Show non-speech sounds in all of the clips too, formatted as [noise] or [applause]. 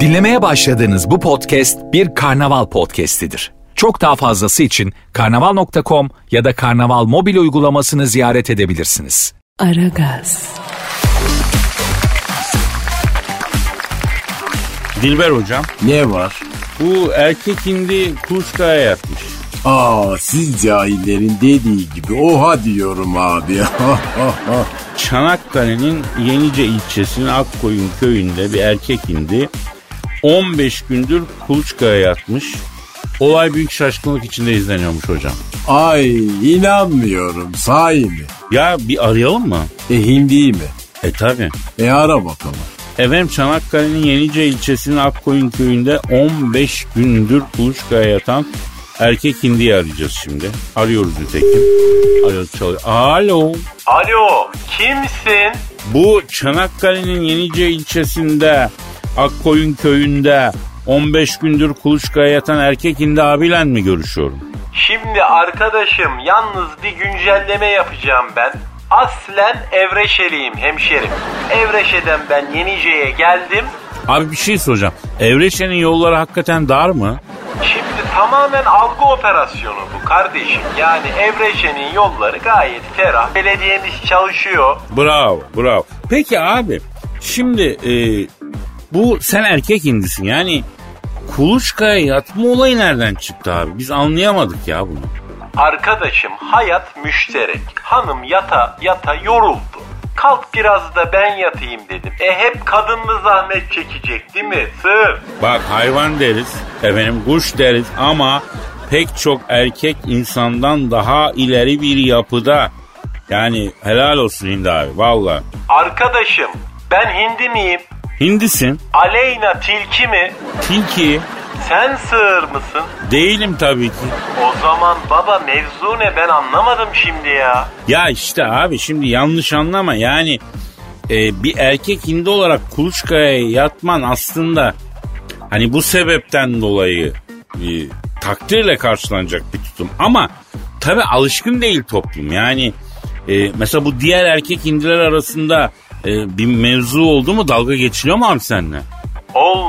Dinlemeye başladığınız bu podcast bir karnaval podcastidir. Çok daha fazlası için karnaval.com ya da karnaval mobil uygulamasını ziyaret edebilirsiniz. Aragaz, Dilber hocam Ne var? bu erkek indi kuluçkaya yatmış. Aa siz cahillerin dediği gibi oha diyorum abi. [laughs] Çanakkale'nin Yenice ilçesinin Akkoyun köyünde bir erkek indi. 15 gündür kuluçkaya yatmış. Olay büyük şaşkınlık içinde izleniyormuş hocam. Ay inanmıyorum sahi mi? Ya bir arayalım mı? E hindi mi? E tabi. E ara bakalım. Efendim Çanakkale'nin Yenice ilçesinin Akkoyun köyünde 15 gündür kuluçkaya yatan erkek hindiyi arayacağız şimdi. Arıyoruz nitekim. Arıyoruz çalıyor. Alo. Alo, kimsin? Bu Çanakkale'nin Yenice ilçesinde Akkoyun köyünde 15 gündür kuluçkaya yatan erkek hindi abiyle mi görüşüyorum? Şimdi arkadaşım yalnız bir güncelleme yapacağım ben. Aslen Evreşeliyim hemşerim. Evreşe'den ben Yenice'ye geldim. Abi bir şey soracağım. Evreşe'nin yolları hakikaten dar mı? Şimdi tamamen algı operasyonu bu kardeşim. Yani Evreşe'nin yolları gayet ferah. Belediyemiz çalışıyor. Bravo, bravo. Peki abi, şimdi e, bu sen erkek indisin yani kuluçkaya yatma olayı nereden çıktı abi? Biz anlayamadık ya bunu. Arkadaşım hayat müşterek. Hanım yata yata yoruldu. Kalk biraz da ben yatayım dedim. E hep kadın mı zahmet çekecek değil mi? Sır. Bak hayvan deriz, efendim kuş deriz ama pek çok erkek insandan daha ileri bir yapıda. Yani helal olsun Hindi abi valla. Arkadaşım ben hindi miyim? Hindisin, Aleyna tilki mi? tilki, Sen sığır mısın? değilim tabii ki. O zaman baba mevzu ne ben anlamadım şimdi ya. Ya işte abi şimdi yanlış anlama yani e, bir erkek hindi olarak kuluçkaya yatman aslında hani bu sebepten dolayı bir takdirle karşılanacak bir tutum ama tabi alışkın değil toplum yani e, mesela bu diğer erkek hindiler arasında e, bir mevzu oldu mu dalga geçiliyor mu abi seninle?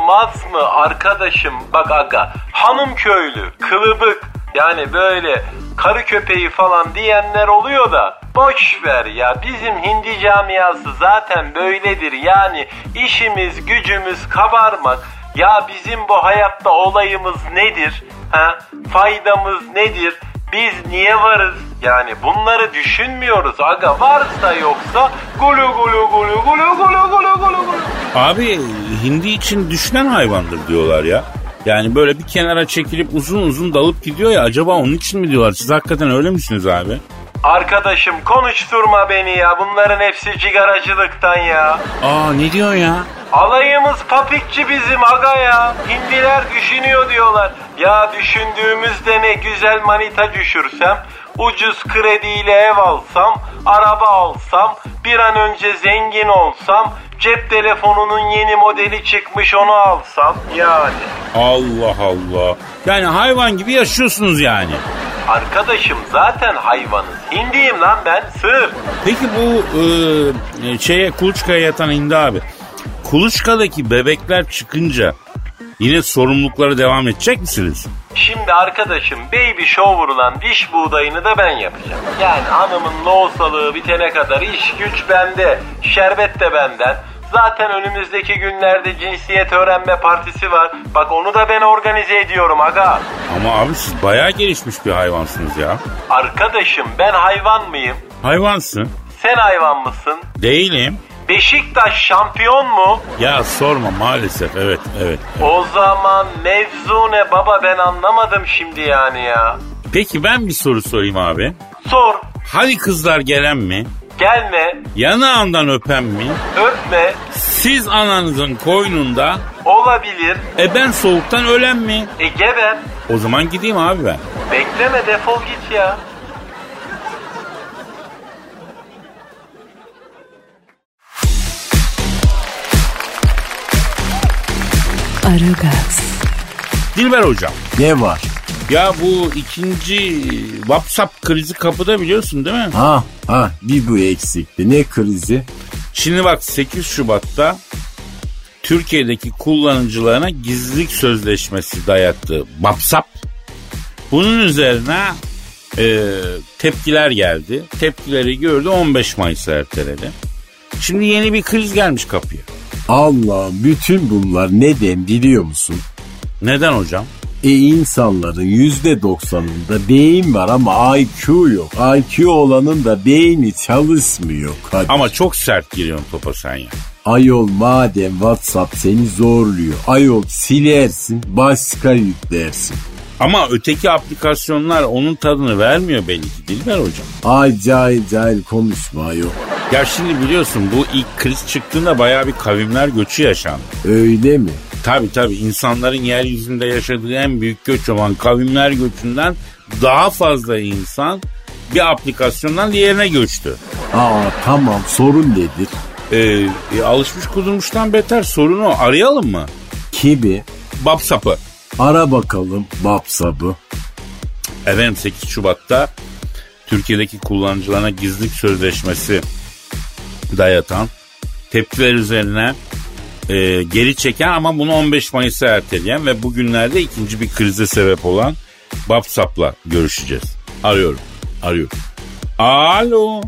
Olmaz mı arkadaşım? Bak aga hanım köylü kılıbık yani böyle karı köpeği falan diyenler oluyor da boş ver ya bizim hindi camiası zaten böyledir. Yani işimiz gücümüz kabarmak. Ya bizim bu hayatta olayımız nedir? Ha? Faydamız nedir biz niye varız yani bunları düşünmüyoruz aga varsa yoksa gulu gulu gulu gulu gulu gulu gulu gulu Abi hindi için düşünen hayvandır diyorlar ya. Yani böyle bir kenara çekilip uzun uzun dalıp gidiyor ya acaba onun için mi diyorlar? Siz hakikaten öyle misiniz abi? Arkadaşım konuşturma beni ya. Bunların hepsi cigaracılıktan ya. Aa ne diyorsun ya? Alayımız papikçi bizim aga ya. Hindiler düşünüyor diyorlar. Ya düşündüğümüzde ne güzel manita düşürsem, ucuz krediyle ev alsam, araba alsam, bir an önce zengin olsam, cep telefonunun yeni modeli çıkmış onu alsam yani. Allah Allah. Yani hayvan gibi yaşıyorsunuz yani. Arkadaşım zaten hayvanız. Hindiyim lan ben sığır. Peki bu e, şeye kuluçkaya yatan hindi abi. Kuluçkadaki bebekler çıkınca yine sorumluluklara devam edecek misiniz? Şimdi arkadaşım baby shower'lan diş buğdayını da ben yapacağım. Yani hanımın loğusalığı bitene kadar iş güç bende. Şerbet de benden. Zaten önümüzdeki günlerde cinsiyet öğrenme partisi var. Bak onu da ben organize ediyorum aga. Ama abi siz bayağı gelişmiş bir hayvansınız ya. Arkadaşım ben hayvan mıyım? Hayvansın. Sen hayvan mısın? Değilim. Beşiktaş şampiyon mu? Ya sorma maalesef evet evet. O zaman mevzu ne baba ben anlamadım şimdi yani ya. Peki ben bir soru sorayım abi. Sor. Hadi kızlar gelen mi? Gelme. Yanağından öpen mi? Öpme. Siz ananızın koynunda Olabilir. e ben soğuktan ölen mi? E geber. O zaman gideyim abi ben. Bekleme defol git ya. Aragaz, Dilber hocam. Ne var? Ya bu ikinci WhatsApp krizi kapıda biliyorsun değil mi? Ha ha bir bu eksikti. Ne krizi? Şimdi bak 8 Şubat'ta Türkiye'deki kullanıcılarına gizlilik sözleşmesi dayattı WhatsApp. Bunun üzerine e, tepkiler geldi. Tepkileri gördü 15 Mayıs'a erteledi. Şimdi yeni bir kriz gelmiş kapıya. Allah bütün bunlar neden biliyor musun? Neden hocam? E insanların yüzde doksanında beyin var ama IQ yok. IQ olanın da beyni çalışmıyor. Kadir. Ama çok sert giriyorsun topa sen ya. Ayol madem WhatsApp seni zorluyor. Ayol silersin başka yüklersin. Ama öteki aplikasyonlar onun tadını vermiyor belli ki Dilber hocam. Ay cahil cahil konuşma ayol. Ya şimdi biliyorsun bu ilk kriz çıktığında bayağı bir kavimler göçü yaşandı. Öyle mi? Tabii tabii insanların yeryüzünde yaşadığı en büyük göç olan kavimler göçünden daha fazla insan bir aplikasyondan diğerine göçtü. Aa tamam sorun nedir? Ee, e, alışmış kudurmuştan beter sorun o. Arayalım mı? Kimi? WhatsApp'ı. Ara bakalım WhatsApp'ı. Efendim 8 Şubat'ta Türkiye'deki kullanıcılarına gizlilik sözleşmesi dayatan tepkiler üzerine e, geri çeken ama bunu 15 Mayıs'a erteleyen ve bugünlerde ikinci bir krize sebep olan WhatsApp'la görüşeceğiz. Arıyorum. Arıyorum. Alo.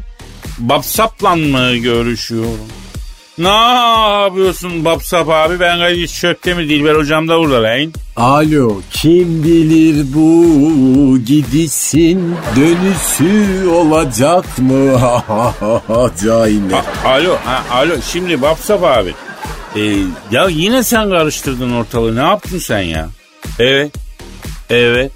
WhatsApp'la mı görüşüyorum? Ne yapıyorsun WhatsApp abi? Ben gayet çöpte mi Dilber hocam da burada lan. Alo kim bilir bu gidişin dönüşü olacak mı? [laughs] Cahil. Alo, ha, alo. Şimdi WhatsApp abi. Ee, ya yine sen karıştırdın ortalığı. Ne yaptın sen ya? Evet. Evet.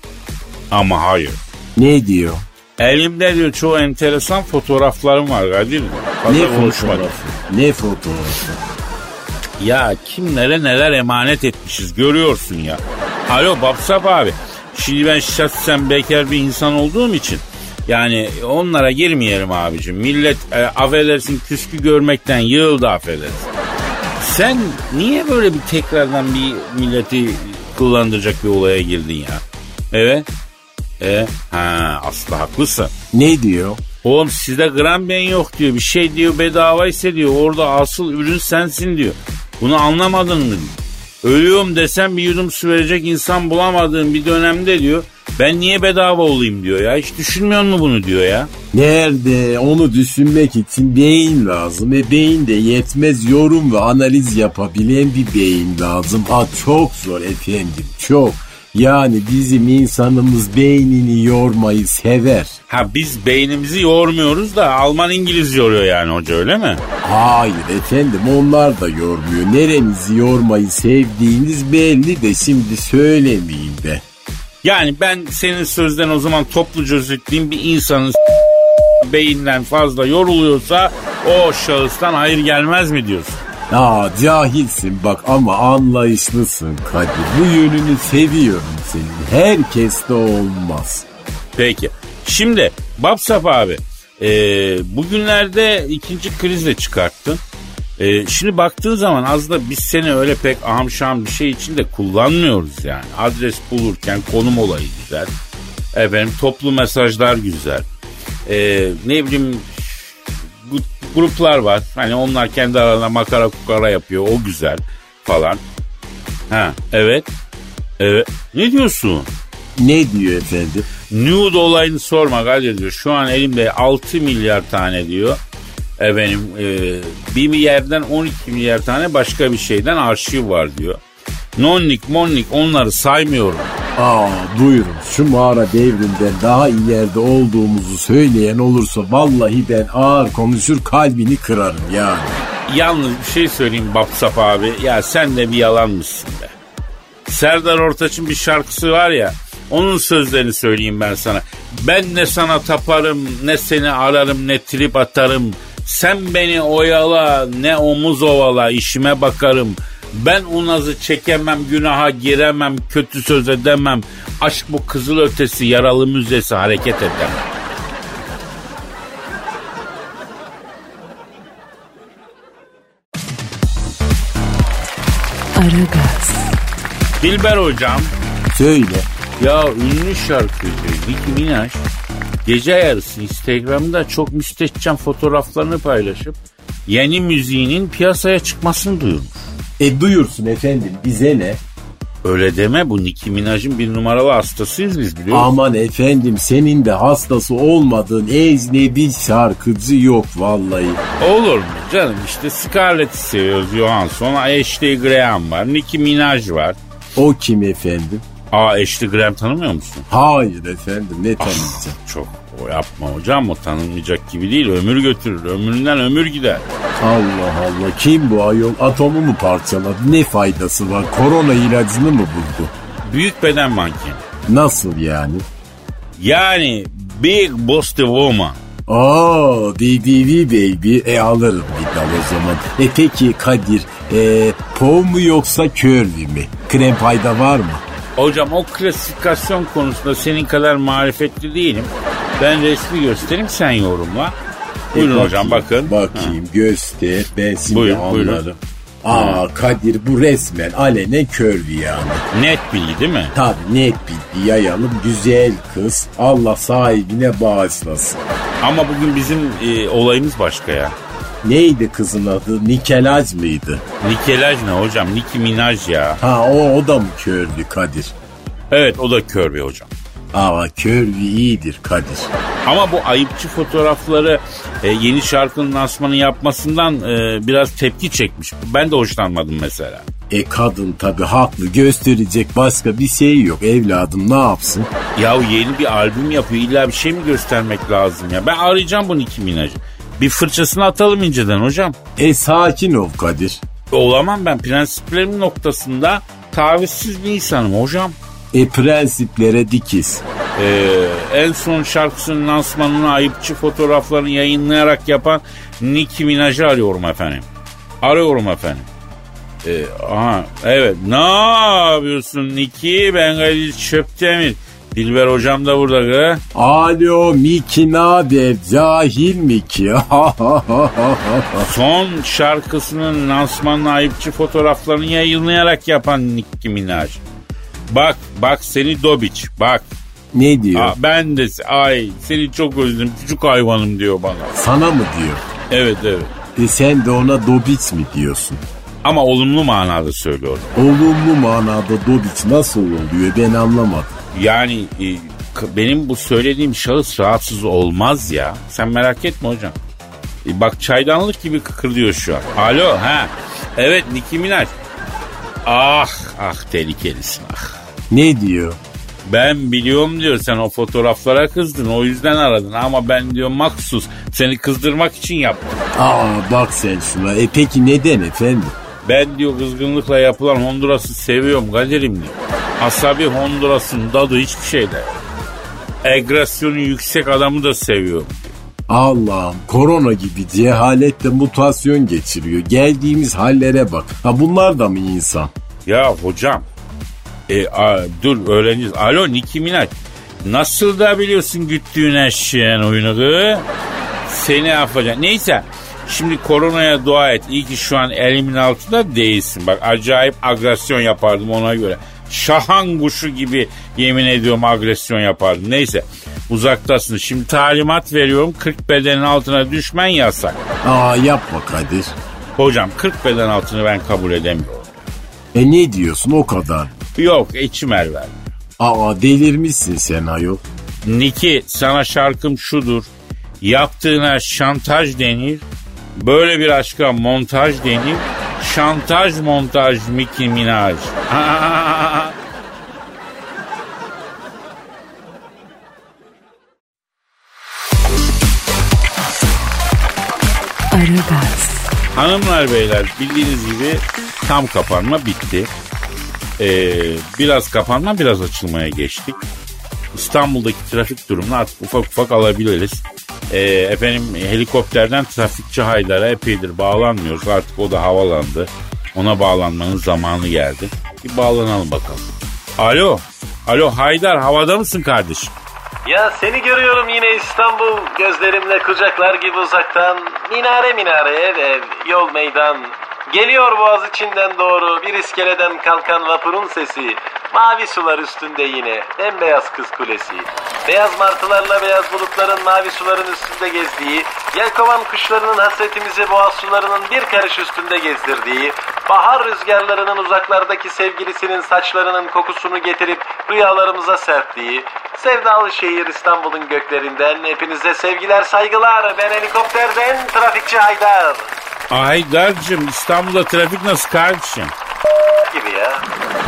Ama hayır. Ne diyor? Elimde diyor çoğu enteresan fotoğraflarım var Kadir. Fazla Ne konuşma. fotoğrafı? Ne fotoğrafı? Ya kimlere neler emanet etmişiz görüyorsun ya. Alo WhatsApp abi. Şimdi ben şahsen bekar bir insan olduğum için yani onlara girmeyelim abicim. Millet e, affedersin küskü görmekten yığıldı affedersin. Sen niye böyle bir tekrardan bir milleti kullandıracak bir olaya girdin ya? Evet. E, ha aslında haklısın. Ne diyor? Oğlum sizde gram ben yok diyor. Bir şey diyor bedava ise diyor. Orada asıl ürün sensin diyor. Bunu anlamadın mı. Ölüyorum desem bir yudum su verecek insan bulamadığım bir dönemde diyor. Ben niye bedava olayım diyor ya. Hiç düşünmüyor mu bunu diyor ya. Nerede? Onu düşünmek için beyin lazım. E beyin de yetmez yorum ve analiz yapabilen bir beyin lazım. Ha çok zor efendim çok. Yani bizim insanımız beynini yormayı sever. Ha biz beynimizi yormuyoruz da Alman İngiliz yoruyor yani hoca öyle mi? Hayır efendim onlar da yormuyor. Nerenizi yormayı sevdiğiniz belli de şimdi söylemeyeyim de. Yani ben senin sözden o zaman topluca özetleyeyim bir insanın beyinden fazla yoruluyorsa o şahıstan hayır gelmez mi diyorsun? Aa cahilsin bak ama anlayışlısın Kadir. Bu yönünü seviyorum senin. Herkes de olmaz. Peki. Şimdi WhatsApp abi e, bugünlerde ikinci krizle çıkarttın. E, şimdi baktığın zaman az da biz seni öyle pek aham bir şey için de kullanmıyoruz yani. Adres bulurken konum olayı güzel. Efendim toplu mesajlar güzel. E, ne bileyim gruplar var. Hani onlar kendi aralarında makara kukara yapıyor. O güzel falan. Ha evet. Evet. Ne diyorsun? Ne diyor efendim? Nude olayını sorma Kadir diyor. Şu an elimde 6 milyar tane diyor. Efendim e, bir yerden 12 milyar tane başka bir şeyden arşiv var diyor. Nonnik monnik onları saymıyorum. Aa buyurun şu mağara devrinden daha ileride olduğumuzu söyleyen olursa vallahi ben ağır konuşur kalbini kırarım yani. Yalnız bir şey söyleyeyim WhatsApp abi. Ya sen de bir yalanmışsın be. Serdar Ortaç'ın bir şarkısı var ya. Onun sözlerini söyleyeyim ben sana. Ben ne sana taparım, ne seni ararım, ne trip atarım. Sen beni oyala, ne omuz ovala, işime bakarım. Ben o nazı çekemem, günaha giremem, kötü söz edemem. Aşk bu kızıl ötesi, yaralı müzesi hareket edemem. Aragaz, Dilber hocam, Söyle. Ya ünlü şarkıcı Nicki Minaj gece yarısı Instagram'da çok müstehcen fotoğraflarını paylaşıp yeni müziğinin piyasaya çıkmasını duyurmuş. E duyursun efendim bize ne? Öyle deme bu Nicki Minaj'ın bir numaralı hastasıyız biz biliyor musun? Aman efendim senin de hastası olmadığın ecnebi şarkıcı yok vallahi. Olur mu canım işte Scarlett'i seviyoruz Johansson, Ashley Graham var, Nicki Minaj var. O kim efendim? Aa Ashley Graham tanımıyor musun? Hayır efendim ne tanıyacağım? Çok o yapma hocam o tanınmayacak gibi değil ömür götürür ömründen ömür gider. Allah Allah kim bu ayol atomu mu parçaladı ne faydası var korona ilacını mı buldu? Büyük beden mankeni. Nasıl yani? Yani Big Boss the Woman. Aa BBV baby e alırım bir dal o zaman. E peki Kadir e, pov mu yoksa curvy mi? Krem payda var mı? Hocam o klasifikasyon konusunda senin kadar marifetli değilim. Ben resmi göstereyim sen yorumla. Buyurun E, hocam bakın. Bakayım göster ben şimdi Buyurun, buyurun. anlarım. Aa Kadir bu resmen alenen curvy yani. Ha, Net bilgi değil mi? Tabii net bilgi yayalım güzel kız. Allah sahibine bağışlasın. Ama bugün bizim e, olayımız başka ya. Neydi kızın adı? Nikelaj mıydı? Nikelaj ne hocam? Nicki Minaj ya. Ha o, o da mı curvy Kadir? Evet o da kör bir hocam. Aa curvy iyidir Kadir. Ama bu ayıpçı fotoğrafları e, yeni şarkının lansmanı yapmasından e, biraz tepki çekmiş. Ben de hoşlanmadım mesela. E kadın tabi haklı gösterecek başka bir şey yok evladım ne yapsın? Ya yeni bir albüm yapıyor illa bir şey mi göstermek lazım ya? Ben arayacağım bu Nicki Minaj'ı. Bir fırçasını atalım inceden hocam. E sakin ol Kadir. Olamam ben prensiplerimin noktasında tavizsiz bir insanım hocam. E prensiplere dikiz. Ee, en son şarkısının lansmanını ayıpçı fotoğraflarını yayınlayarak yapan Nicki Minaj'ı arıyorum efendim. Arıyorum efendim. Ee, aha, evet. Ne yapıyorsun Nicki? Ben Kadir Çöptemir. Dilber hocam da burada. Gı. Alo Miki naber cahil Miki? [laughs] Son şarkısının lansmanını ayıpçı fotoğraflarını yayınlayarak yapan Nicki Minaj. Bak bak seni Dobiç bak. ne diyor? Aa, ben de ay seni çok özledim küçük hayvanım diyor bana. Sana mı diyor? Evet evet. E sen de ona Dobiç mi diyorsun? Ama olumlu manada söylüyorum. Olumlu manada Dobiç nasıl oluyor ben anlamadım. Yani e, benim bu söylediğim şahıs rahatsız olmaz ya. Sen merak etme hocam. E, bak çaydanlık gibi kıkırdıyor şu an. Alo ha. Evet Nicki Minaj. Ah ah tehlikelisin ah. Ne diyor? Ben biliyorum diyor sen o fotoğraflara kızdın o yüzden aradın ama ben diyor maksus seni kızdırmak için yaptım. Aa bak sen şuna. E peki neden efendim? Ben diyor kızgınlıkla yapılan Honduras'ı seviyorum Kadir'im diyor. Asabi Honduras'ın tadı hiçbir şeyde. yok. Agresyonu yüksek adamı da seviyorum. Allah'ım korona gibi cehaletle mutasyon geçiriyor. Geldiğimiz hallere bak. Ha bunlar da mı insan? Ya hocam e, a, dur öğreneceğiz. Alo Nicki Minaj nasıl da biliyorsun güttüğün eşeğin oyunu kız? Seni yapacak. Neyse şimdi koronaya dua et. İyi ki şu an elimin altında değilsin. Bak acayip agresyon yapardım ona göre. Şahan kuşu gibi yemin ediyorum agresyon yapardım. Neyse uzaktasın. Şimdi talimat veriyorum 40 bedenin altına düşmen yasak. Aa yapma Kadir. Hocam 40 beden altını ben kabul edemiyorum. E ne diyorsun o kadar? Yok içim el vermiyor. Aa delirmişsin sen ayol. Niki sana şarkım şudur. Yaptığına şantaj denir. Böyle bir aşka montaj denir. Şantaj montaj Nicki Minaj. [laughs] Aragaz, Hanımlar beyler bildiğiniz gibi tam kapanma bitti. Ee, biraz kapanma biraz açılmaya geçtik. İstanbul'daki trafik durumunu artık ufak ufak alabiliriz. Ee, efendim helikopterden trafikçi Haydar'a epeydir bağlanmıyoruz. Artık o da havalandı. Ona bağlanmanın zamanı geldi. Bir bağlanalım bakalım. Alo. Alo Haydar havada mısın kardeşim? Ya seni görüyorum yine İstanbul gözlerimle kucaklar gibi uzaktan. Minare minare ev ev yol meydan. Geliyor boğaz içinden doğru bir iskeleden kalkan vapurun sesi. Mavi sular üstünde yine bembeyaz kız kulesi. Beyaz martılarla beyaz bulutların mavi suların üstünde gezdiği, yelkovan kuşlarının hasretimizi boğaz sularının bir karış üstünde gezdirdiği, bahar rüzgarlarının uzaklardaki sevgilisinin saçlarının kokusunu getirip rüyalarımıza serptiği, sevdalı şehir İstanbul'un göklerinden hepinize sevgiler saygılar. Ben helikopterden trafikçi Haydar Aydar'cığım İstanbul'da trafik nasıl kardeşim? gibi ya.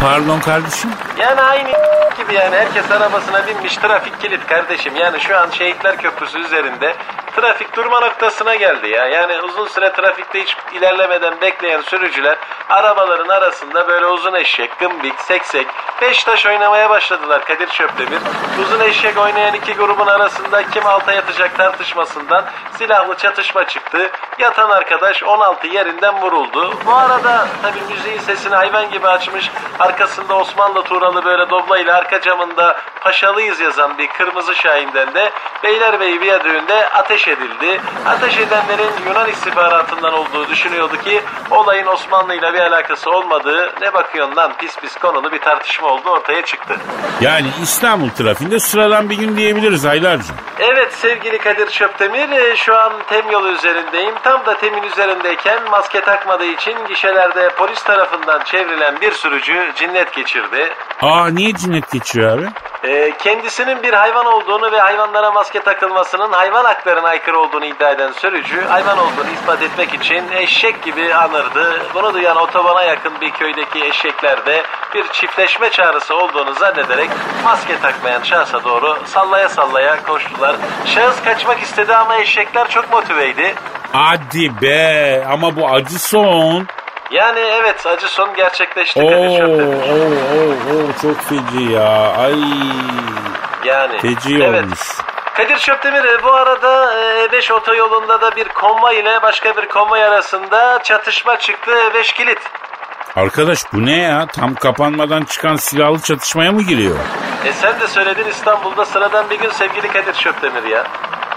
Pardon kardeşim? Yani aynı gibi yani herkes arabasına binmiş trafik kilit kardeşim. Yani şu an Şehitler Köprüsü üzerinde trafik durma noktasına geldi ya. Yani uzun süre trafikte hiç ilerlemeden bekleyen sürücüler arabaların arasında böyle uzun eşek, gımbik, seksek, beş taş oynamaya başladılar Kadir Çöptemir. Uzun eşek oynayan iki grubun arasında kim alta yatacak tartışmasından silahlı çatışma çıktı. Yatan arkadaş 16 yerinden vuruldu. Bu arada tabii müziğin sesini hayvan gibi açmış. Arkasında Osmanlı Tuğralı böyle dobla ile arka camında Paşalıyız yazan bir kırmızı şahinden de Beylerbeyi Viyadüğü'nde ateş edildi. Ateş edenlerin Yunan istihbaratından olduğu düşünüyordu ki olayın Osmanlı ile bir alakası olmadığı ne bakıyorsun lan pis pis konulu bir tartışma oldu ortaya çıktı. Yani İstanbul trafiğinde sıradan bir gün diyebiliriz Aydar'cığım. Evet sevgili Kadir Çöptemir e, şu an tem yolu üzerindeyim. Tam da temin üzerindeyken maske takmadığı için gişelerde polis tarafından çevrilen bir sürücü cinnet geçirdi. Aa niye cinnet geçiyor abi? E, kendisinin bir hayvan olduğunu ve hayvanlara maske takılmasının hayvan haklarına aykırı olduğunu iddia eden sürücü hayvan olduğunu ispat etmek için eşek gibi anırdı. Bunu duyan otobana yakın bir köydeki eşekler de bir çiftleşme çağrısı olduğunu zannederek maske takmayan şahsa doğru sallaya sallaya koştular. Şahıs kaçmak istedi ama eşekler çok motiveydi. Hadi be ama bu acı son. Yani evet acı son gerçekleşti Oo, Kadir oo, Çöptemir. oo, çok feci ya. Ay Yani feci evet. olmuş. Kadir Çöptemir e, bu arada e, E5 otoyolunda da bir konvoy ile başka bir konvoy arasında çatışma çıktı. E5 kilit. Arkadaş bu ne ya? Tam kapanmadan çıkan silahlı çatışmaya mı giriyor? E sen de söyledin İstanbul'da sıradan bir gün sevgili Kadir Çöptemir ya.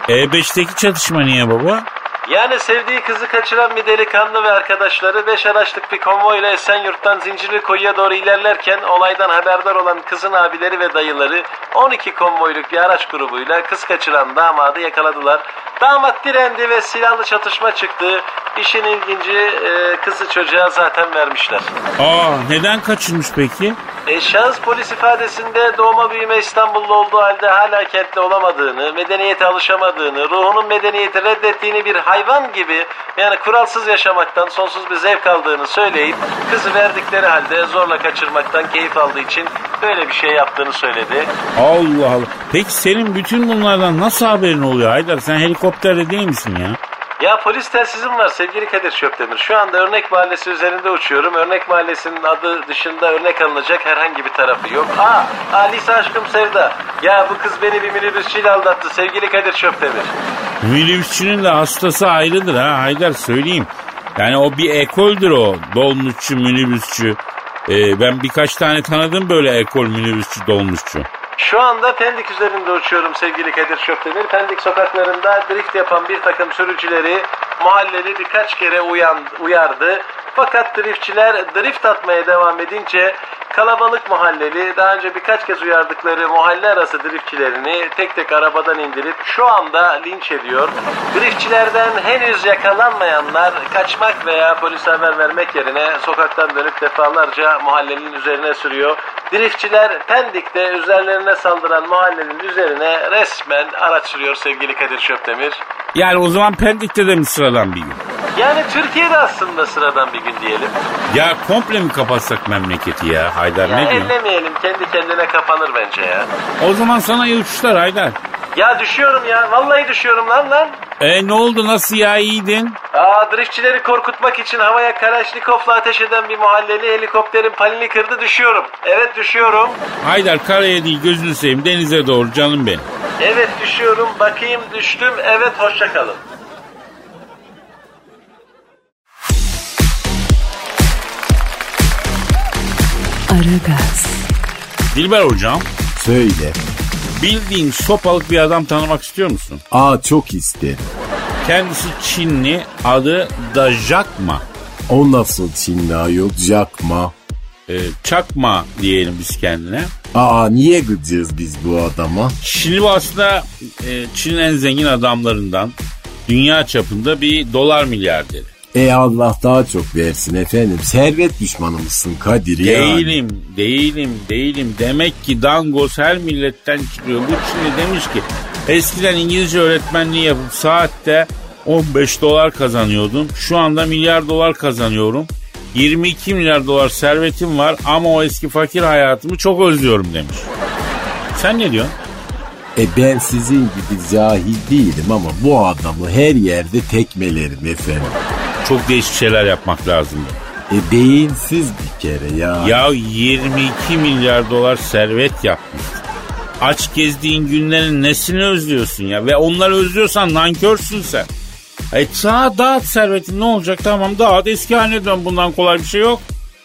E5'teki çatışma niye baba? Yani sevdiği kızı kaçıran bir delikanlı ve arkadaşları 5 araçlık bir konvoy ile Esenyurt'tan Zincirlikuyu'ya doğru ilerlerken olaydan haberdar olan kızın abileri ve dayıları 12 konvoyluk bir araç grubuyla kız kaçıran damadı yakaladılar. Damat direndi ve silahlı çatışma çıktı. İşin ilginci e, kızı çocuğa zaten vermişler. Aa neden kaçırmış peki? E, şahıs polis ifadesinde doğma büyüme İstanbullu olduğu halde hala kentli olamadığını, medeniyete alışamadığını, ruhunun medeniyeti reddettiğini bir hayvan gibi yani kuralsız yaşamaktan sonsuz bir zevk aldığını söyleyip kızı verdikleri halde zorla kaçırmaktan keyif aldığı için böyle bir şey yaptığını söyledi. Allah Allah. Peki senin bütün bunlardan nasıl haberin oluyor Haydar? Sen helikopterde değil misin ya? Ya polis telsizim var sevgili Kadir Çöptemir. Şu anda Örnek Mahallesi üzerinde uçuyorum. Örnek Mahallesi'nin adı dışında örnek alınacak herhangi bir tarafı yok. Aa, Alisa aşkım Sevda. Ya bu kız beni bir minibüsçüyle aldattı sevgili Kadir Çöptemir. Minibüsçünün de hastası ayrıdır ha Haydar söyleyeyim. Yani o bir ekoldür o. Dolmuşçu, minibüsçü. Ee, ben birkaç tane tanıdım böyle ekol minibüsçü, dolmuşçu. Şu anda Pendik üzerinde uçuyorum sevgili Kadir Çöptemir. Pendik sokaklarında drift yapan bir takım sürücüleri mahalleli birkaç kere uyan, uyardı. Fakat driftçiler drift atmaya devam edince kalabalık mahalleli daha önce birkaç kez uyardıkları mahalle arası driftçilerini tek tek arabadan indirip şu anda linç ediyor. Driftçilerden henüz yakalanmayanlar kaçmak veya polise haber vermek yerine sokaktan dönüp defalarca mahallenin üzerine sürüyor. Driftçiler Pendik'te üzerlerine saldıran mahallenin üzerine resmen araç sürüyor sevgili Kadir Çöptemir. Yani o zaman Pendik'te de mi sıradan bir gün? Yani Türkiye'de aslında sıradan bir gün diyelim. Ya komple mi kapatsak memleketi ya Haydar Ya ne diyor? ellemeyelim kendi kendine kapanır bence ya. O zaman sana iyi uçuşlar Haydar. Ya düşüyorum ya vallahi düşüyorum lan lan. E ne oldu nasıl ya iyiydin? Aa driftçileri korkutmak için havaya Kalaşnikov'la ateş eden bir mahalleli helikopterin palini kırdı düşüyorum. Evet düşüyorum. Haydar karaya değil gözünü seveyim denize doğru canım benim. Evet düşüyorum bakayım düştüm evet hoşça Aragaz, Dilber hocam Söyle. bildiğin sopalık bir adam tanımak istiyor musun? Aa çok isterim. Kendisi Çinli adı da Jackma. O nasıl Çinli ayol? Jakma. Ee, Çakma diyelim biz kendine. Aa niye gıcığız biz bu adama? Çinli bu aslında e, Çin'in en zengin adamlarından dünya çapında bir dolar milyarderi. E Allah daha çok versin efendim. Servet düşmanı mısın Kadir ya? Değilim, değilim, değilim. Demek ki dangoz her milletten çıkıyor. Bu şimdi demiş ki eskiden İngilizce öğretmenliği yapıp saatte 15 dolar kazanıyordum. Şu anda milyar dolar kazanıyorum. 22 milyar dolar servetim var ama o eski fakir hayatımı çok özlüyorum demiş. Sen ne diyorsun? E ben sizin gibi cahil değilim ama bu adamı her yerde tekmelerim efendim. Çok değişik şeyler yapmak lazım. E beyinsiz bir kere ya. Ya 22 milyar dolar servet yapmış. Aç gezdiğin günlerin nesini özlüyorsun ya? Ve onları özlüyorsan nankörsün sen. E sağa dağıt servetin ne olacak tamam dağıt eski haline dön bundan kolay bir şey yok.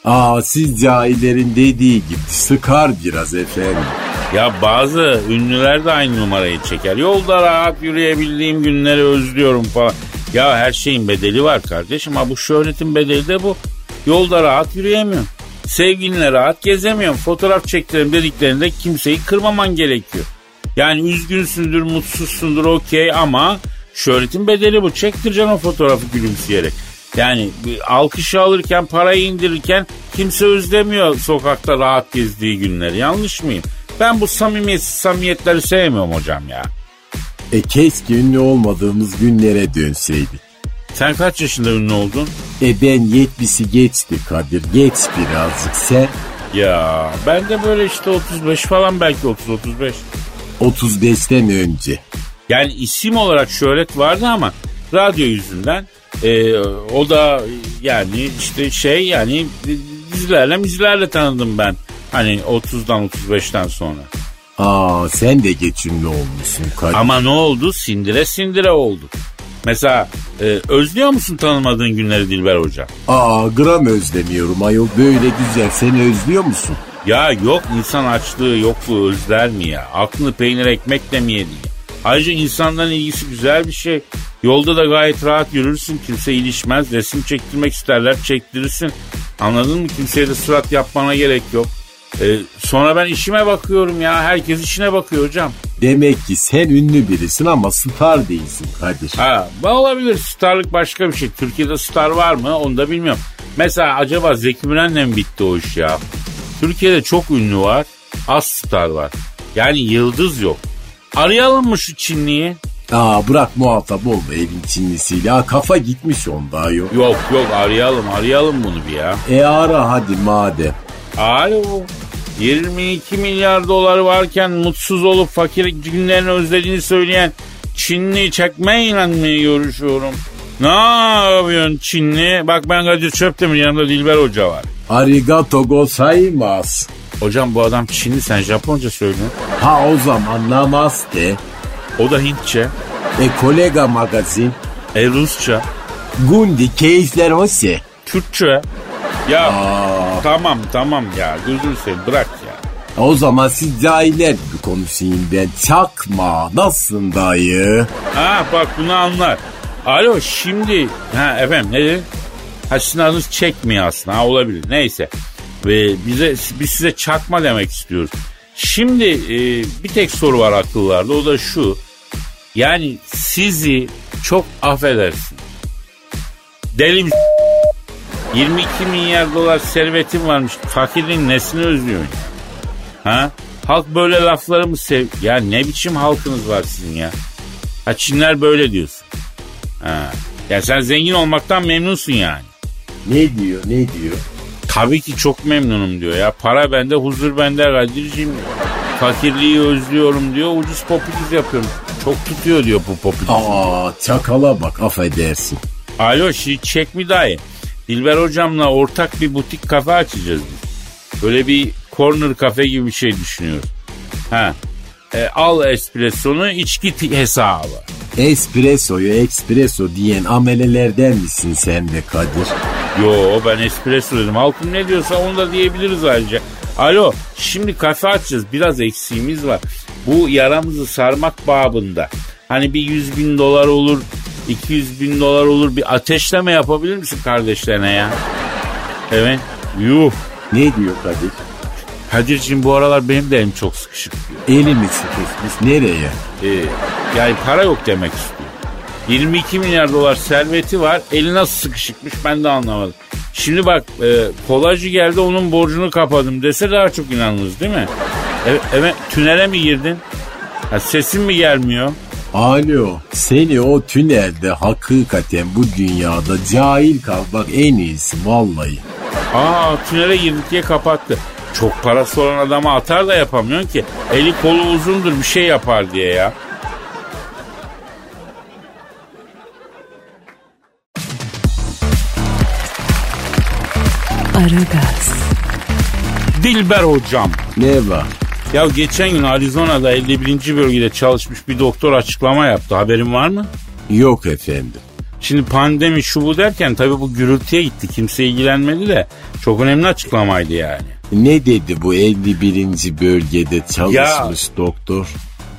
Aa siz cahillerin dediği gibi sıkar biraz efendim. Ya bazı ünlüler de aynı numarayı çeker. Yolda rahat yürüyebildiğim günleri özlüyorum falan. Ya her şeyin bedeli var kardeşim ama bu şöhretin bedeli de bu. Yolda rahat yürüyemiyorum. Sevgilinle rahat gezemiyorum. Fotoğraf çektirelim dediklerinde kimseyi kırmaman gerekiyor. Yani üzgünsündür, mutsuzsundur okey ama şöhretin bedeli bu. Çektireceksin o fotoğrafı gülümseyerek. Yani alkışı alırken, parayı indirirken kimse özlemiyor sokakta rahat gezdiği günleri. Yanlış mıyım? Ben bu samimiyetsiz samimiyetleri sevmiyorum hocam ya. E keşke ünlü olmadığımız günlere dönseydik. Sen kaç yaşında ünlü oldun? E ben 70'i geçti Kadir. Geç birazcık sen. Ya ben de böyle işte 35 falan belki 30-35. 35'ten önce. Yani isim olarak şöhret vardı ama radyo yüzünden e, o da yani işte şey yani dizilerle mizilerle tanıdım ben. Hani 30'dan 35'ten sonra. Aa sen de geç ünlü olmuşsun Kadir. Ama ne oldu? Sindire sindire oldu. Mesela e, özlüyor musun tanımadığın günleri Dilber Hoca? Aa gram özlemiyorum ayol. Böyle güzel seni özlüyor musun? Ya yok insan açlığı yokluğu özler mi ya? Aklını peynir ekmekle mi yedi ya? Ayrıca insanların ilgisi güzel bir şey. Yolda da gayet rahat yürürsün. Kimse ilişmez. Resim çektirmek isterler çektirirsin. Anladın mı? Kimseye de surat yapmana gerek yok. Ee, sonra ben işime bakıyorum ya. Herkes işine bakıyor hocam. Demek ki sen ünlü birisin ama star değilsin Kadir. Ha, olabilir. Starlık başka bir şey. Türkiye'de star var mı? Onu da bilmiyorum. Mesela acaba Zeki Müren'le mi bitti o iş ya? Türkiye'de çok ünlü var. Az star var. Yani yıldız yok. Arayalım mı şu Çinliyi? Aa bırak muhatap olma evin Çinlisiyle. Aa, kafa gitmiş onda ayol. Yok yok arayalım arayalım bunu bir ya. E ara hadi madem. Alo. 22 milyar doları varken mutsuz olup fakir günlerini özlediğini söyleyen Çinli çekmeyle mi görüşüyorum? Ne yapıyorsun Çinli? Bak ben Kadir Çöptemir yanımda Dilber Hoca var. Arigato gozaimasu. Hocam bu adam Çinli sen Japonca söylüyorsun. Ha o zaman namaste. O da Hintçe. E kolega magazin. E Rusça. Gundi keyifler hoşse. Türkçe. Ya tamam tamam ya gözünü seveyim bırak ya. O zaman siz cahiller gibi konuşayım ben. Çakma nasılsın dayı? Ha bak bunu anlar. Alo şimdi ha efendim ne dedin? Ha sizin adınız çekmiyor aslında ha olabilir neyse. Ve bize biz size çakma demek istiyoruz. Şimdi e, bir tek soru var akıllarda o da şu. Yani sizi çok affedersin. Deli 22 milyar dolar servetim varmış. Fakirin nesini özlüyorsun? Ha? Halk böyle lafları mı sev... Ya ne biçim halkınız var sizin ya? Ha Çinler böyle diyorsun. Ha. Ya sen zengin olmaktan memnunsun yani. Ne diyor ne diyor? Tabii ki çok memnunum diyor ya. Para bende, huzur bende Kadir'ciğim. Fakirliği özlüyorum diyor. Ucuz popüliz yapıyorum. Çok tutuyor diyor bu popüliz. Aa çakala bak affedersin. Alo şi çek mi dayı? Dilber hocamla ortak bir butik kafe açacağız biz. Böyle bir corner kafe gibi bir şey düşünüyoruz. Ha. E, al espressonu içki hesabı. Espresso'yu espresso diyen amelelerden misin sen de Kadir? Yo ben espresso dedim. Halkım ne diyorsa onu da diyebiliriz ayrıca. Alo şimdi kafe açacağız. Biraz eksiğimiz var. Bu yaramızı sarmak babında. Hani bir 100 bin dolar olur, 200 bin dolar olur. Bir ateşleme yapabilir misin kardeşlerine ya? Evet. Yuh. Ne diyor Kadir? Kadir'cim bu aralar benim de elim çok sıkışık diyor. Elimi sıkışmış nereye? Ee, yani para yok demek istiyor. 22 milyar dolar serveti var. Eli nasıl sıkışıkmış ben de anlamadım. Şimdi bak e, kolajı geldi onun borcunu kapadım dese daha çok inanırız değil mi? Evet, evet tünele mi girdin? Ha, sesin mi gelmiyor? Alo seni o tünelde hakikaten bu dünyada cahil kalmak en iyisi vallahi. Aa tünele girdik diye kapattı. Çok parası olan adama atar da yapamıyorsun ki. Eli kolu uzundur bir şey yapar diye ya. Aragaz, Dilber hocam. Ne var? Ya geçen gün Arizona'da 51. bölgede çalışmış bir doktor açıklama yaptı. Haberin var mı? Yok efendim. Şimdi pandemi şu bu derken tabii bu gürültüye gitti. Kimse ilgilenmedi de çok önemli açıklamaydı yani. Ne dedi bu 51. bölgede çalışmış doktor?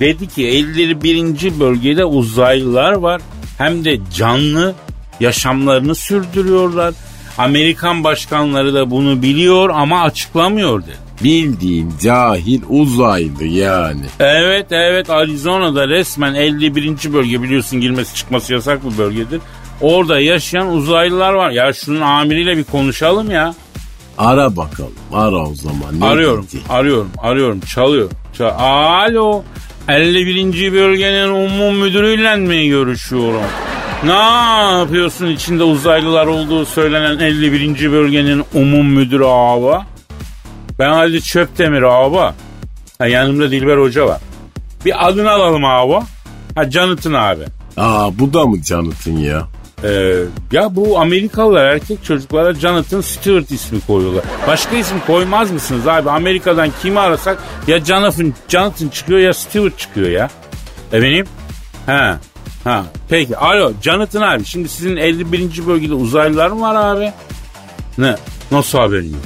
Dedi ki 51. bölgede uzaylılar var. Hem de canlı yaşamlarını sürdürüyorlar. Amerikan başkanları da bunu biliyor ama açıklamıyor dedi. Bildiğin cahil uzaylı yani. Evet evet Arizona'da resmen 51. bölge biliyorsun girmesi çıkması yasak bir bölgedir. Orada yaşayan uzaylılar var. Ya şunun amiriyle bir konuşalım ya. Ara bakalım. Ara o zaman. Ne arıyorum, dedi? arıyorum, arıyorum. Çalıyor. Çal Alo. 51. bölgenin umum müdürüyle mi görüşüyorum? Ne yapıyorsun içinde uzaylılar olduğu söylenen 51. bölgenin umum müdürü abi? Ben Halil Çöptemir abi. Ha, yanımda Dilber Hoca var. Bir adını alalım abi. Ha Canıtın abi. Aa bu da mı Canıt'ın ya? Ee, ya bu Amerikalılar erkek çocuklara Jonathan Stewart ismi koyuyorlar. Başka isim koymaz mısınız abi? Amerika'dan kimi arasak ya Jonathan, Jonathan çıkıyor ya Stewart çıkıyor ya. Efendim? Ha. Ha. Peki. Alo Jonathan abi. Şimdi sizin 51. bölgede uzaylılar mı var abi? Ne? Nasıl haberin yok?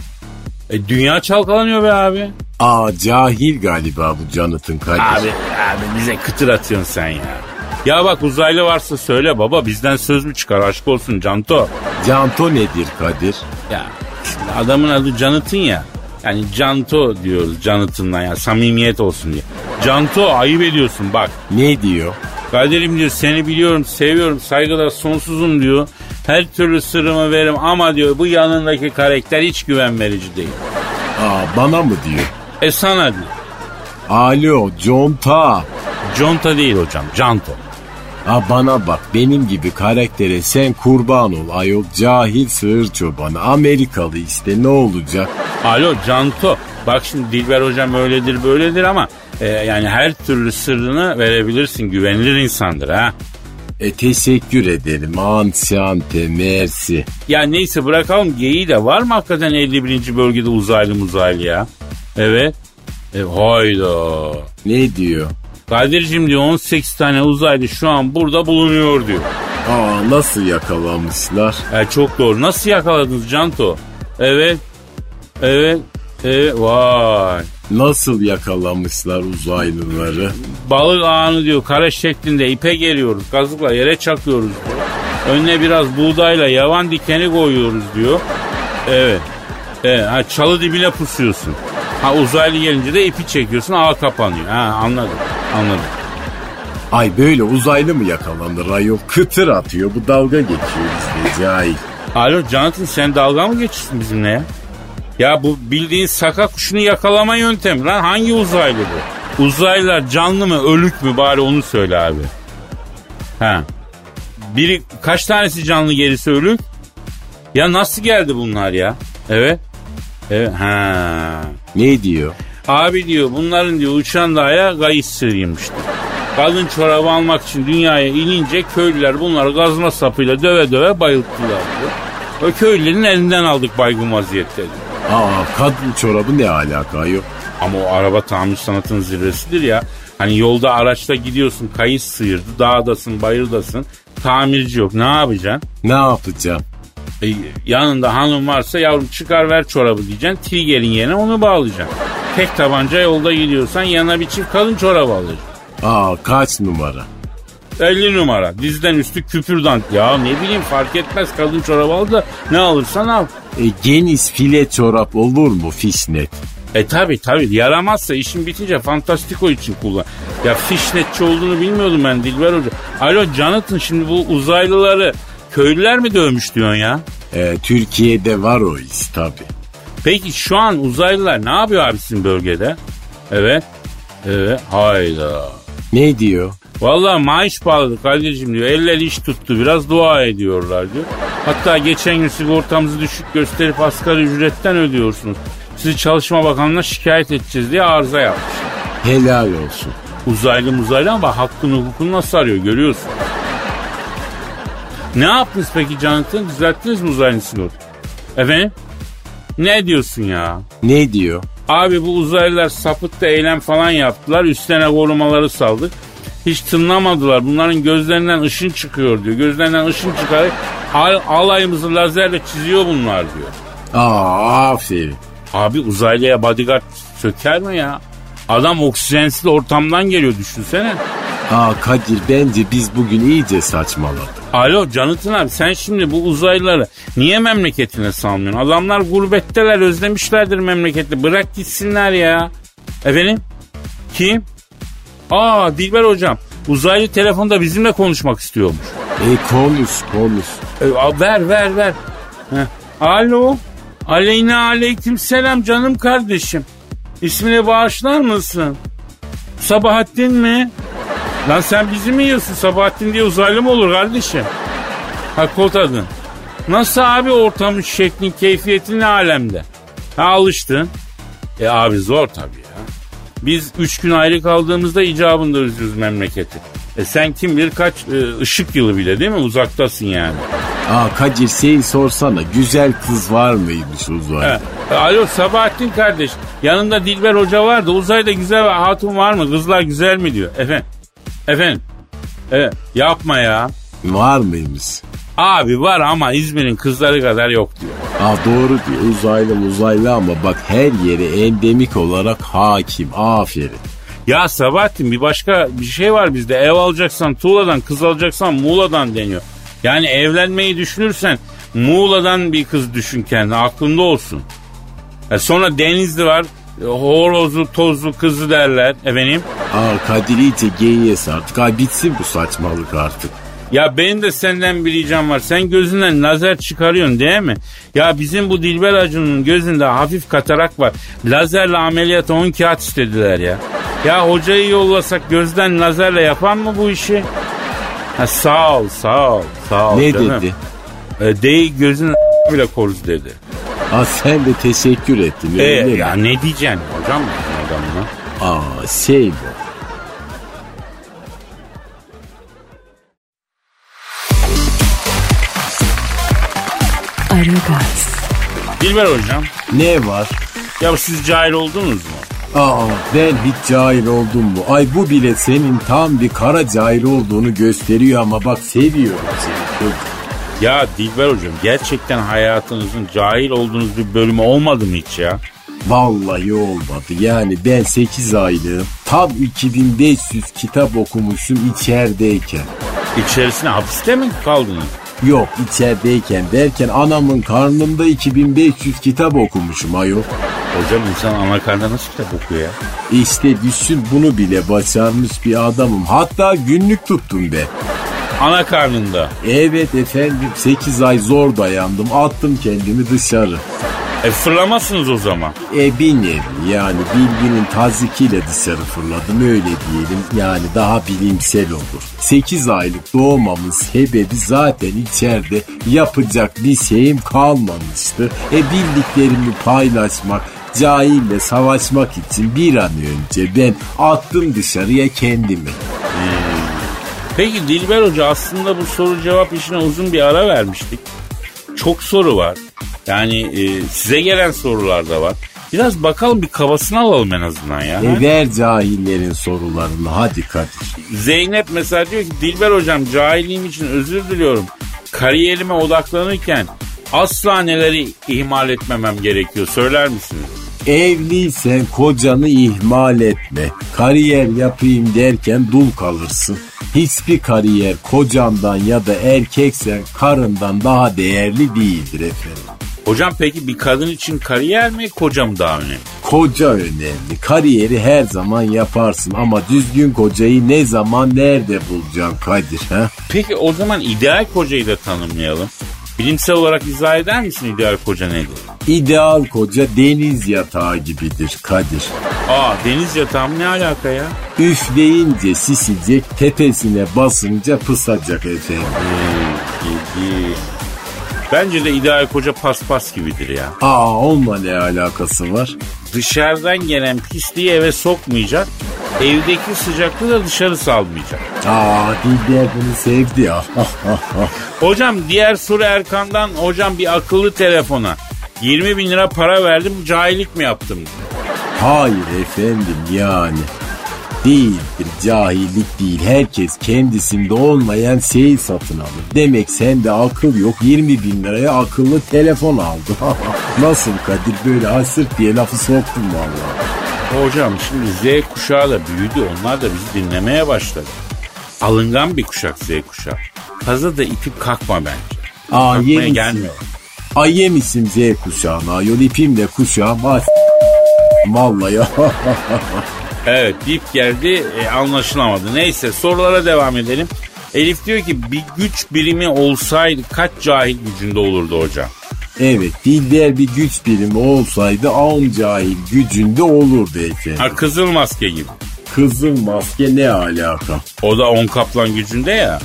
E dünya çalkalanıyor be abi. Aa cahil galiba bu Canıt'ın kardeşi. Abi, abi bize kıtır atıyorsun sen ya. Ya bak uzaylı varsa söyle baba bizden söz mü çıkar aşk olsun Canto. Canto nedir Kadir? Ya adamın adı Jonathan ya. Yani Canto diyoruz Jonathan'la ya samimiyet olsun diye. Canto ayıp ediyorsun bak. Ne diyor? Kadir'im diyor seni biliyorum seviyorum saygılar sonsuzum diyor. Her türlü sırrımı veririm ama diyor bu yanındaki karakter hiç güven verici değil. Aa bana mı diyor? E sana diyor. Alo Conta. Conta değil hocam Canto. Ha bana bak benim gibi karaktere sen kurban ol ayol cahil sığır çobanı Amerikalı işte ne olacak? Alo Canto. Bak şimdi Dilber hocam öyledir böyledir ama e, yani her türlü sırrını verebilirsin. Güvenilir insandır ha. E teşekkür ederim ansiyante mersi. Ya neyse bırakalım geyiği de var mı hakikaten 51. bölgede uzaylı uzaylı ya? Evet. E, hayda. Ne diyor? Kadir'cim diyor 18 tane uzaylı şu an burada bulunuyor diyor. Aa nasıl yakalamışlar? E, çok doğru. Nasıl yakaladınız Canto? Evet. Evet. Evet. Vay. Nasıl yakalamışlar uzaylıları? Balık ağını diyor kare şeklinde ipe geliyoruz. Kazıkla yere çakıyoruz diyor. Önüne biraz buğdayla yavan dikeni koyuyoruz diyor. Evet. Evet. Ha, çalı dibine pusuyorsun. Ha uzaylı gelince de ipi çekiyorsun ağ kapanıyor. Ha anladım. Anladım. Ay böyle uzaylı mı yakalanır ayol? Kıtır atıyor bu dalga geçiyor bizde cahil. Alo Jonathan sen dalga mı geçiyorsun bizimle ya? Ya bu bildiğin saka kuşunu yakalama yöntemi lan hangi uzaylı bu? Uzaylılar canlı mı ölük mü bari onu söyle abi. Ha. Biri kaç tanesi canlı gerisi ölük? Ya nasıl geldi bunlar ya? Evet. Evet. Ha. Ne diyor? Abi diyor bunların diyor uçan dağa gayış sığıymış diyor. Kadın çorabı almak için dünyaya inince köylüler bunları gazma sapıyla döve döve bayılttılar diyor. Ve köylülerin elinden aldık baygın vaziyette diyor. Aa kadın çorabı ne alaka ayol? Ama o araba tamir sanatının zirvesidir ya. Hani yolda araçta gidiyorsun kayış sıyırdı dağdasın bayırdasın tamirci yok ne yapacaksın? Ne yapacağım? E, yanında hanım varsa yavrum çıkar ver çorabı diyeceksin. Trigger'in yerine onu bağlayacaksın. Tek tabanca yolda gidiyorsan yanına bir çift kalın çorap alacaksın. Aa kaç numara? 50 numara. Dizden üstü küpürdan. Ya ne bileyim fark etmez kadın çorabı al da ne alırsan al. E, geniş file çorap olur mu fişnet? E tabi tabi yaramazsa işin bitince Fantastiko için kullan. Ya fişnetçi olduğunu bilmiyordum ben Dilber Hoca. Alo Jonathan şimdi bu uzaylıları köylüler mi dövmüş diyorsun ya? E, Türkiye'de var o his tabi. Peki şu an uzaylılar ne yapıyor abi sizin bölgede? Evet. Evet. Hayda. Ne diyor? Vallahi maaş bağladı kardeşim diyor. Eller iş tuttu biraz dua ediyorlar diyor. Hatta geçen gün sigortamızı düşük gösterip asgari ücretten ödüyorsunuz. Sizi Çalışma Bakanlığı'na şikayet edeceğiz diye arıza yapmış. Helal olsun. Uzaylı muzaylı ama hakkını hukukunu nasıl arıyor görüyorsun. Ne yaptınız peki Jonathan? Düzelttiniz mi uzaylı sigorta? Efendim? Ne diyorsun ya? Ne diyor? Abi bu uzaylılar sapıtta eylem falan yaptılar. Üstlerine korumaları saldık. Hiç tınlamadılar. Bunların gözlerinden ışın çıkıyor diyor. Gözlerinden ışın çıkarak al, alayımızı lazerle çiziyor bunlar diyor. Aa aferin. Abi uzaylıya bodyguard söker mi ya? Adam oksijensiz ortamdan geliyor düşünsene. Aa Kadir bence biz bugün iyice saçmaladık. Alo Canıtın abi sen şimdi bu uzaylıları niye memleketine salmıyorsun? Adamlar gurbetteler özlemişlerdir memleketi. Bırak gitsinler ya. Efendim? Kim? Aa Dilber hocam uzaylı telefonda bizimle konuşmak istiyormuş. E konuş konuş. E, ver ver ver. Heh. Alo. Aleyna aleyküm selam canım kardeşim. İsmini bağışlar mısın? Sabahattin mi? Lan sen bizi mi yiyorsun? Sabahattin diye uzaylı mı olur kardeşim? Ha kod adın. Nasıl abi ortamın şeklin keyfiyetin ne alemde? Ha alıştın. E abi zor tabii. Biz üç gün ayrı kaldığımızda icabında özlüyoruz memleketi. E sen kim bilir kaç e, ışık yılı bile değil mi? Uzaktasın yani. Aa Kadir şey sorsana güzel kız var mıymış uzay? He. E, Alo Sabahattin kardeş. Yanında Dilber Hoca var da uzayda güzel bir hatun var mı? Kızlar güzel mi diyor. Efendim. Efendim. Evet. Yapma ya. Var mıymış? Abi var ama İzmir'in kızları kadar yok diyor. Aa doğru diyor uzaylı uzaylı ama bak her yere endemik olarak hakim. Aferin. Ya Sabahattin bir başka bir şey var bizde. Ev alacaksan Tuğla'dan, kız alacaksan Muğla'dan deniyor. Yani evlenmeyi düşünürsen Muğla'dan bir kız düşün kendine aklında olsun. E sonra Denizli var. e, Horozlu, tozlu kızı derler efendim. Aa Kadir iyice sardık. Ay bitsin bu saçmalık artık. Ya benim de senden bir ricam var. Sen gözünden lazer çıkarıyorsun değil mi? Ya bizim bu Dilber Acun'un gözünde hafif katarak var. Lazerle ameliyat 10 kağıt istediler ya. Ya hocayı yollasak gözden lazerle yapan mı bu işi? Ha, sağ ol sağ ol sağ ol Ne canım. dedi? E, değil gözün bile koruz dedi. Aa sen de teşekkür ettin E, öyle mi? ya ne diyeceksin hocam bu adamına? Aa şey Dilber hocam Ne var? ya siz cahil oldunuz mu? Aa ben hiç cahil oldum mu? Ay bu bile senin tam bir kara cahil olduğunu gösteriyor ama bak seviyorum seni. Çok. Ya Dilber hocam gerçekten hayatınızın cahil olduğunuz bir bölümü olmadı mı hiç ya? Vallahi olmadı. Yani ben 8 aylığım tam 2500 kitap okumuşum içerideyken. İçerisine hapiste mi kaldınız? Yok içerideyken derken anamın karnında 2500 kitap okumuşum ayol. Hocam insan ana karnında nasıl kitap okuyor ya? İşte düşün bunu bile başarmış bir adamım. Hatta günlük tuttum be. Ana karnında. Evet efendim 8 ay zor dayandım. Attım kendimi dışarı. E fırlamazsınız o zaman. E bir nevi yani bilginin tazikiyle dışarı fırladım öyle diyelim. Yani daha bilimsel olur. 8 aylık doğmamın sebebi zaten içeride yapacak bir şeyim kalmamıştı. E bildiklerimi paylaşmak, cahille savaşmak için bir an önce ben attım dışarıya kendimi. Peki Dilber Hoca aslında bu soru cevap işine uzun bir ara vermiştik. Çok soru var. Yani e, size gelen sorular da var. Biraz bakalım bir kabasını alalım en azından ya. E ver cahillerin sorularını hadi Kadir. Zeynep mesela diyor ki Dilber hocam cahilliğim için özür diliyorum. Kariyerime odaklanırken asla neleri ihmal etmemem gerekiyor söyler misiniz? Evliysen kocanı ihmal etme. Kariyer yapayım derken dul kalırsın. Hiçbir kariyer kocandan ya da erkeksen karından daha değerli değildir efendim. Hocam peki bir kadın için kariyer mi koca mı daha önemli? koca önemli. Kariyeri her zaman yaparsın ama düzgün kocayı ne zaman nerede bulacaksın Kadir ha? Peki o zaman ideal kocayı da tanımlayalım. Bilimsel olarak izah eder misin ideal koca nedir? İdeal koca deniz yatağı gibidir Kadir. Aa deniz yatağı mı ne alaka ya? Üfleyince sisecek, tepesine basınca pısacak efendim. Gibi. Bence de ideal koca paspas gibidir ya. Aa onunla ne alakası var? Dışarıdan gelen pisliği eve sokmayacak. Evdeki sıcaklığı da dışarı salmayacak. Aa Dilber bunu sevdi ya. [laughs] Hocam diğer soru Erkan'dan hocam bir akıllı telefona 20 bin lira para verdim cahillik mi yaptım? Hayır efendim yani. Değildir cahillik değil. Herkes kendisinde olmayan şeyi satın alır. Demek sende akıl yok 20 bin liraya akıllı telefon aldı. [laughs] Nasıl Kadir böyle hasır diye lafı soktun vallahi. Hocam şimdi Z kuşağı da büyüdü onlar da bizi dinlemeye başladı. Alıngan bir kuşak Z kuşağı. Fazla da itip kalkma bence. Aa Kalkmaya gelmiyor. Ay yemişsin Z kuşağına. Yol ipimle kuşağım. Ay Vallahi [laughs] Evet dip geldi e, anlaşılamadı. Neyse sorulara devam edelim. Elif diyor ki bir güç birimi olsaydı kaç cahil gücünde olurdu hocam? Evet Dilber bir güç birimi olsaydı on cahil gücünde olurdu efendim. Ha kızıl maske gibi. Kızıl maske ne alaka? O da on kaplan gücünde ya.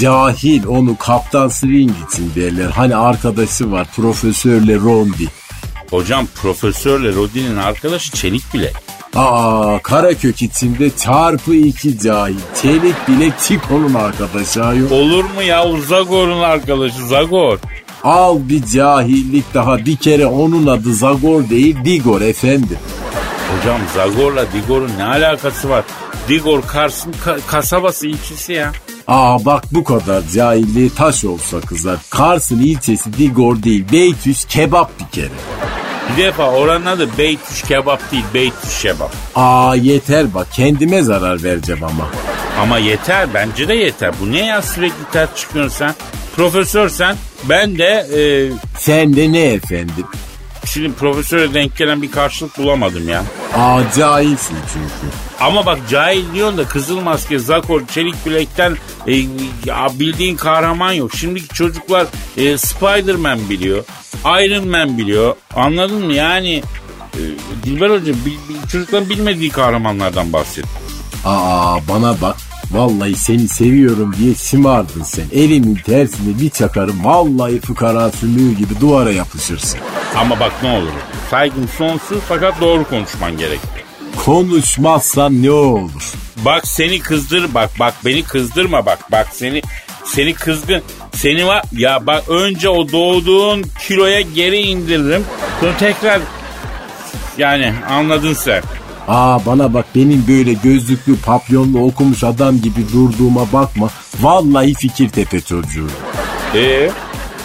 Cahil onu kaptan swing için derler. Hani arkadaşı var profesörle Rondi. Hocam profesörle Rodin'in arkadaşı çelik bile. Aa Karakök içinde çarpı iki cahil. Çelik bile Çiko'nun arkadaşı ayol. Olur mu ya Zagor'un arkadaşı Zagor. Al bir cahillik daha bir kere onun adı Zagor değil Digor efendim. Hocam Zagor'la Digor'un ne alakası var? Digor Kars'ın ka- kasabası ilçesi ya. Aa bak bu kadar cahilliği taş olsa kızar. Kars'ın ilçesi Digor değil Beytüs kebap bir kere. Bir defa oranın adı Beytüş kebap değil Beytüş şebap. Aa yeter bak kendime zarar vereceğim ama. Ama yeter bence de yeter. Bu ne ya sürekli ters çıkıyorsun sen? Profesör sen ben de e, Sen de ne efendim? şimdi profesöre denk gelen bir karşılık bulamadım ya. Aa cahilsin çünkü. Ama bak cahil diyorsun da kızıl maske, zakor, çelik bilekten e, ya bildiğin kahraman yok. Şimdiki çocuklar e, Spider-Man biliyor. Iron Man biliyor. Anladın mı? Yani e, Dilber Hoca bil- bil- çocukların bilmediği kahramanlardan bahset. Aa bana bak. Vallahi seni seviyorum diye şımardın sen. Elimin tersini bir çakarım. Vallahi fıkara sümüğü gibi duvara yapışırsın. Ama bak ne olur. Saygım sonsuz fakat doğru konuşman gerek. Konuşmazsan ne olur? Bak seni kızdır bak bak beni kızdırma bak bak seni seni kızgın seni var ya bak önce o doğduğun kiloya geri indiririm sonra tekrar yani anladın sen. Aa bana bak benim böyle gözlüklü papyonlu okumuş adam gibi durduğuma bakma. Vallahi fikir tepe çocuğu. Ee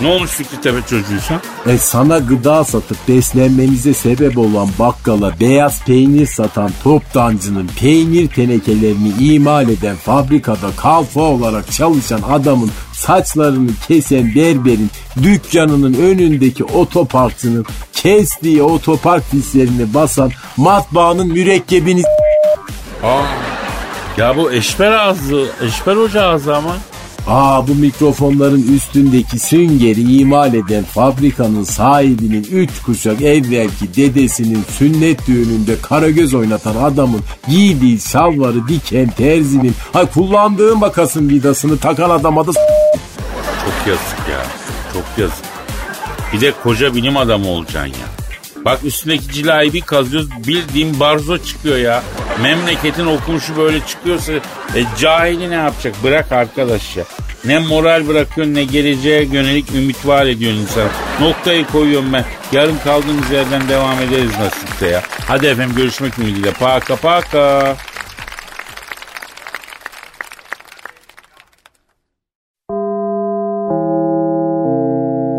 ne olmuş Fikri çocuğuysan? E sana gıda satıp beslenmenize sebep olan bakkala beyaz peynir satan toptancının peynir tenekelerini imal eden fabrikada kalfa olarak çalışan adamın saçlarını kesen berberin dükkanının önündeki otoparkçının kestiği otopark pislerini basan matbaanın mürekkebini Aa, ya bu eşber ağzı, eşber hoca ağzı ama. Aa bu mikrofonların üstündeki süngeri imal eden fabrikanın sahibinin üç kuşak evvelki dedesinin sünnet düğününde karagöz oynatan adamın giydiği şalvarı diken terzinin hay kullandığı makasın vidasını takan adama da Çok yazık ya. Çok yazık. Bir de koca bilim adamı olacaksın ya. Bak üstündeki cilayı bir kazıyoruz bildiğin barzo çıkıyor ya. Memleketin okumuşu böyle çıkıyorsa e, cahili ne yapacak? Bırak arkadaş ya. Ne moral bırakıyorsun ne geleceğe yönelik ümit var ediyorsun insan. Noktayı koyuyorum ben. Yarın kaldığımız yerden devam ederiz nasipse ya. Hadi efendim görüşmek ümidiyle. Paka paka.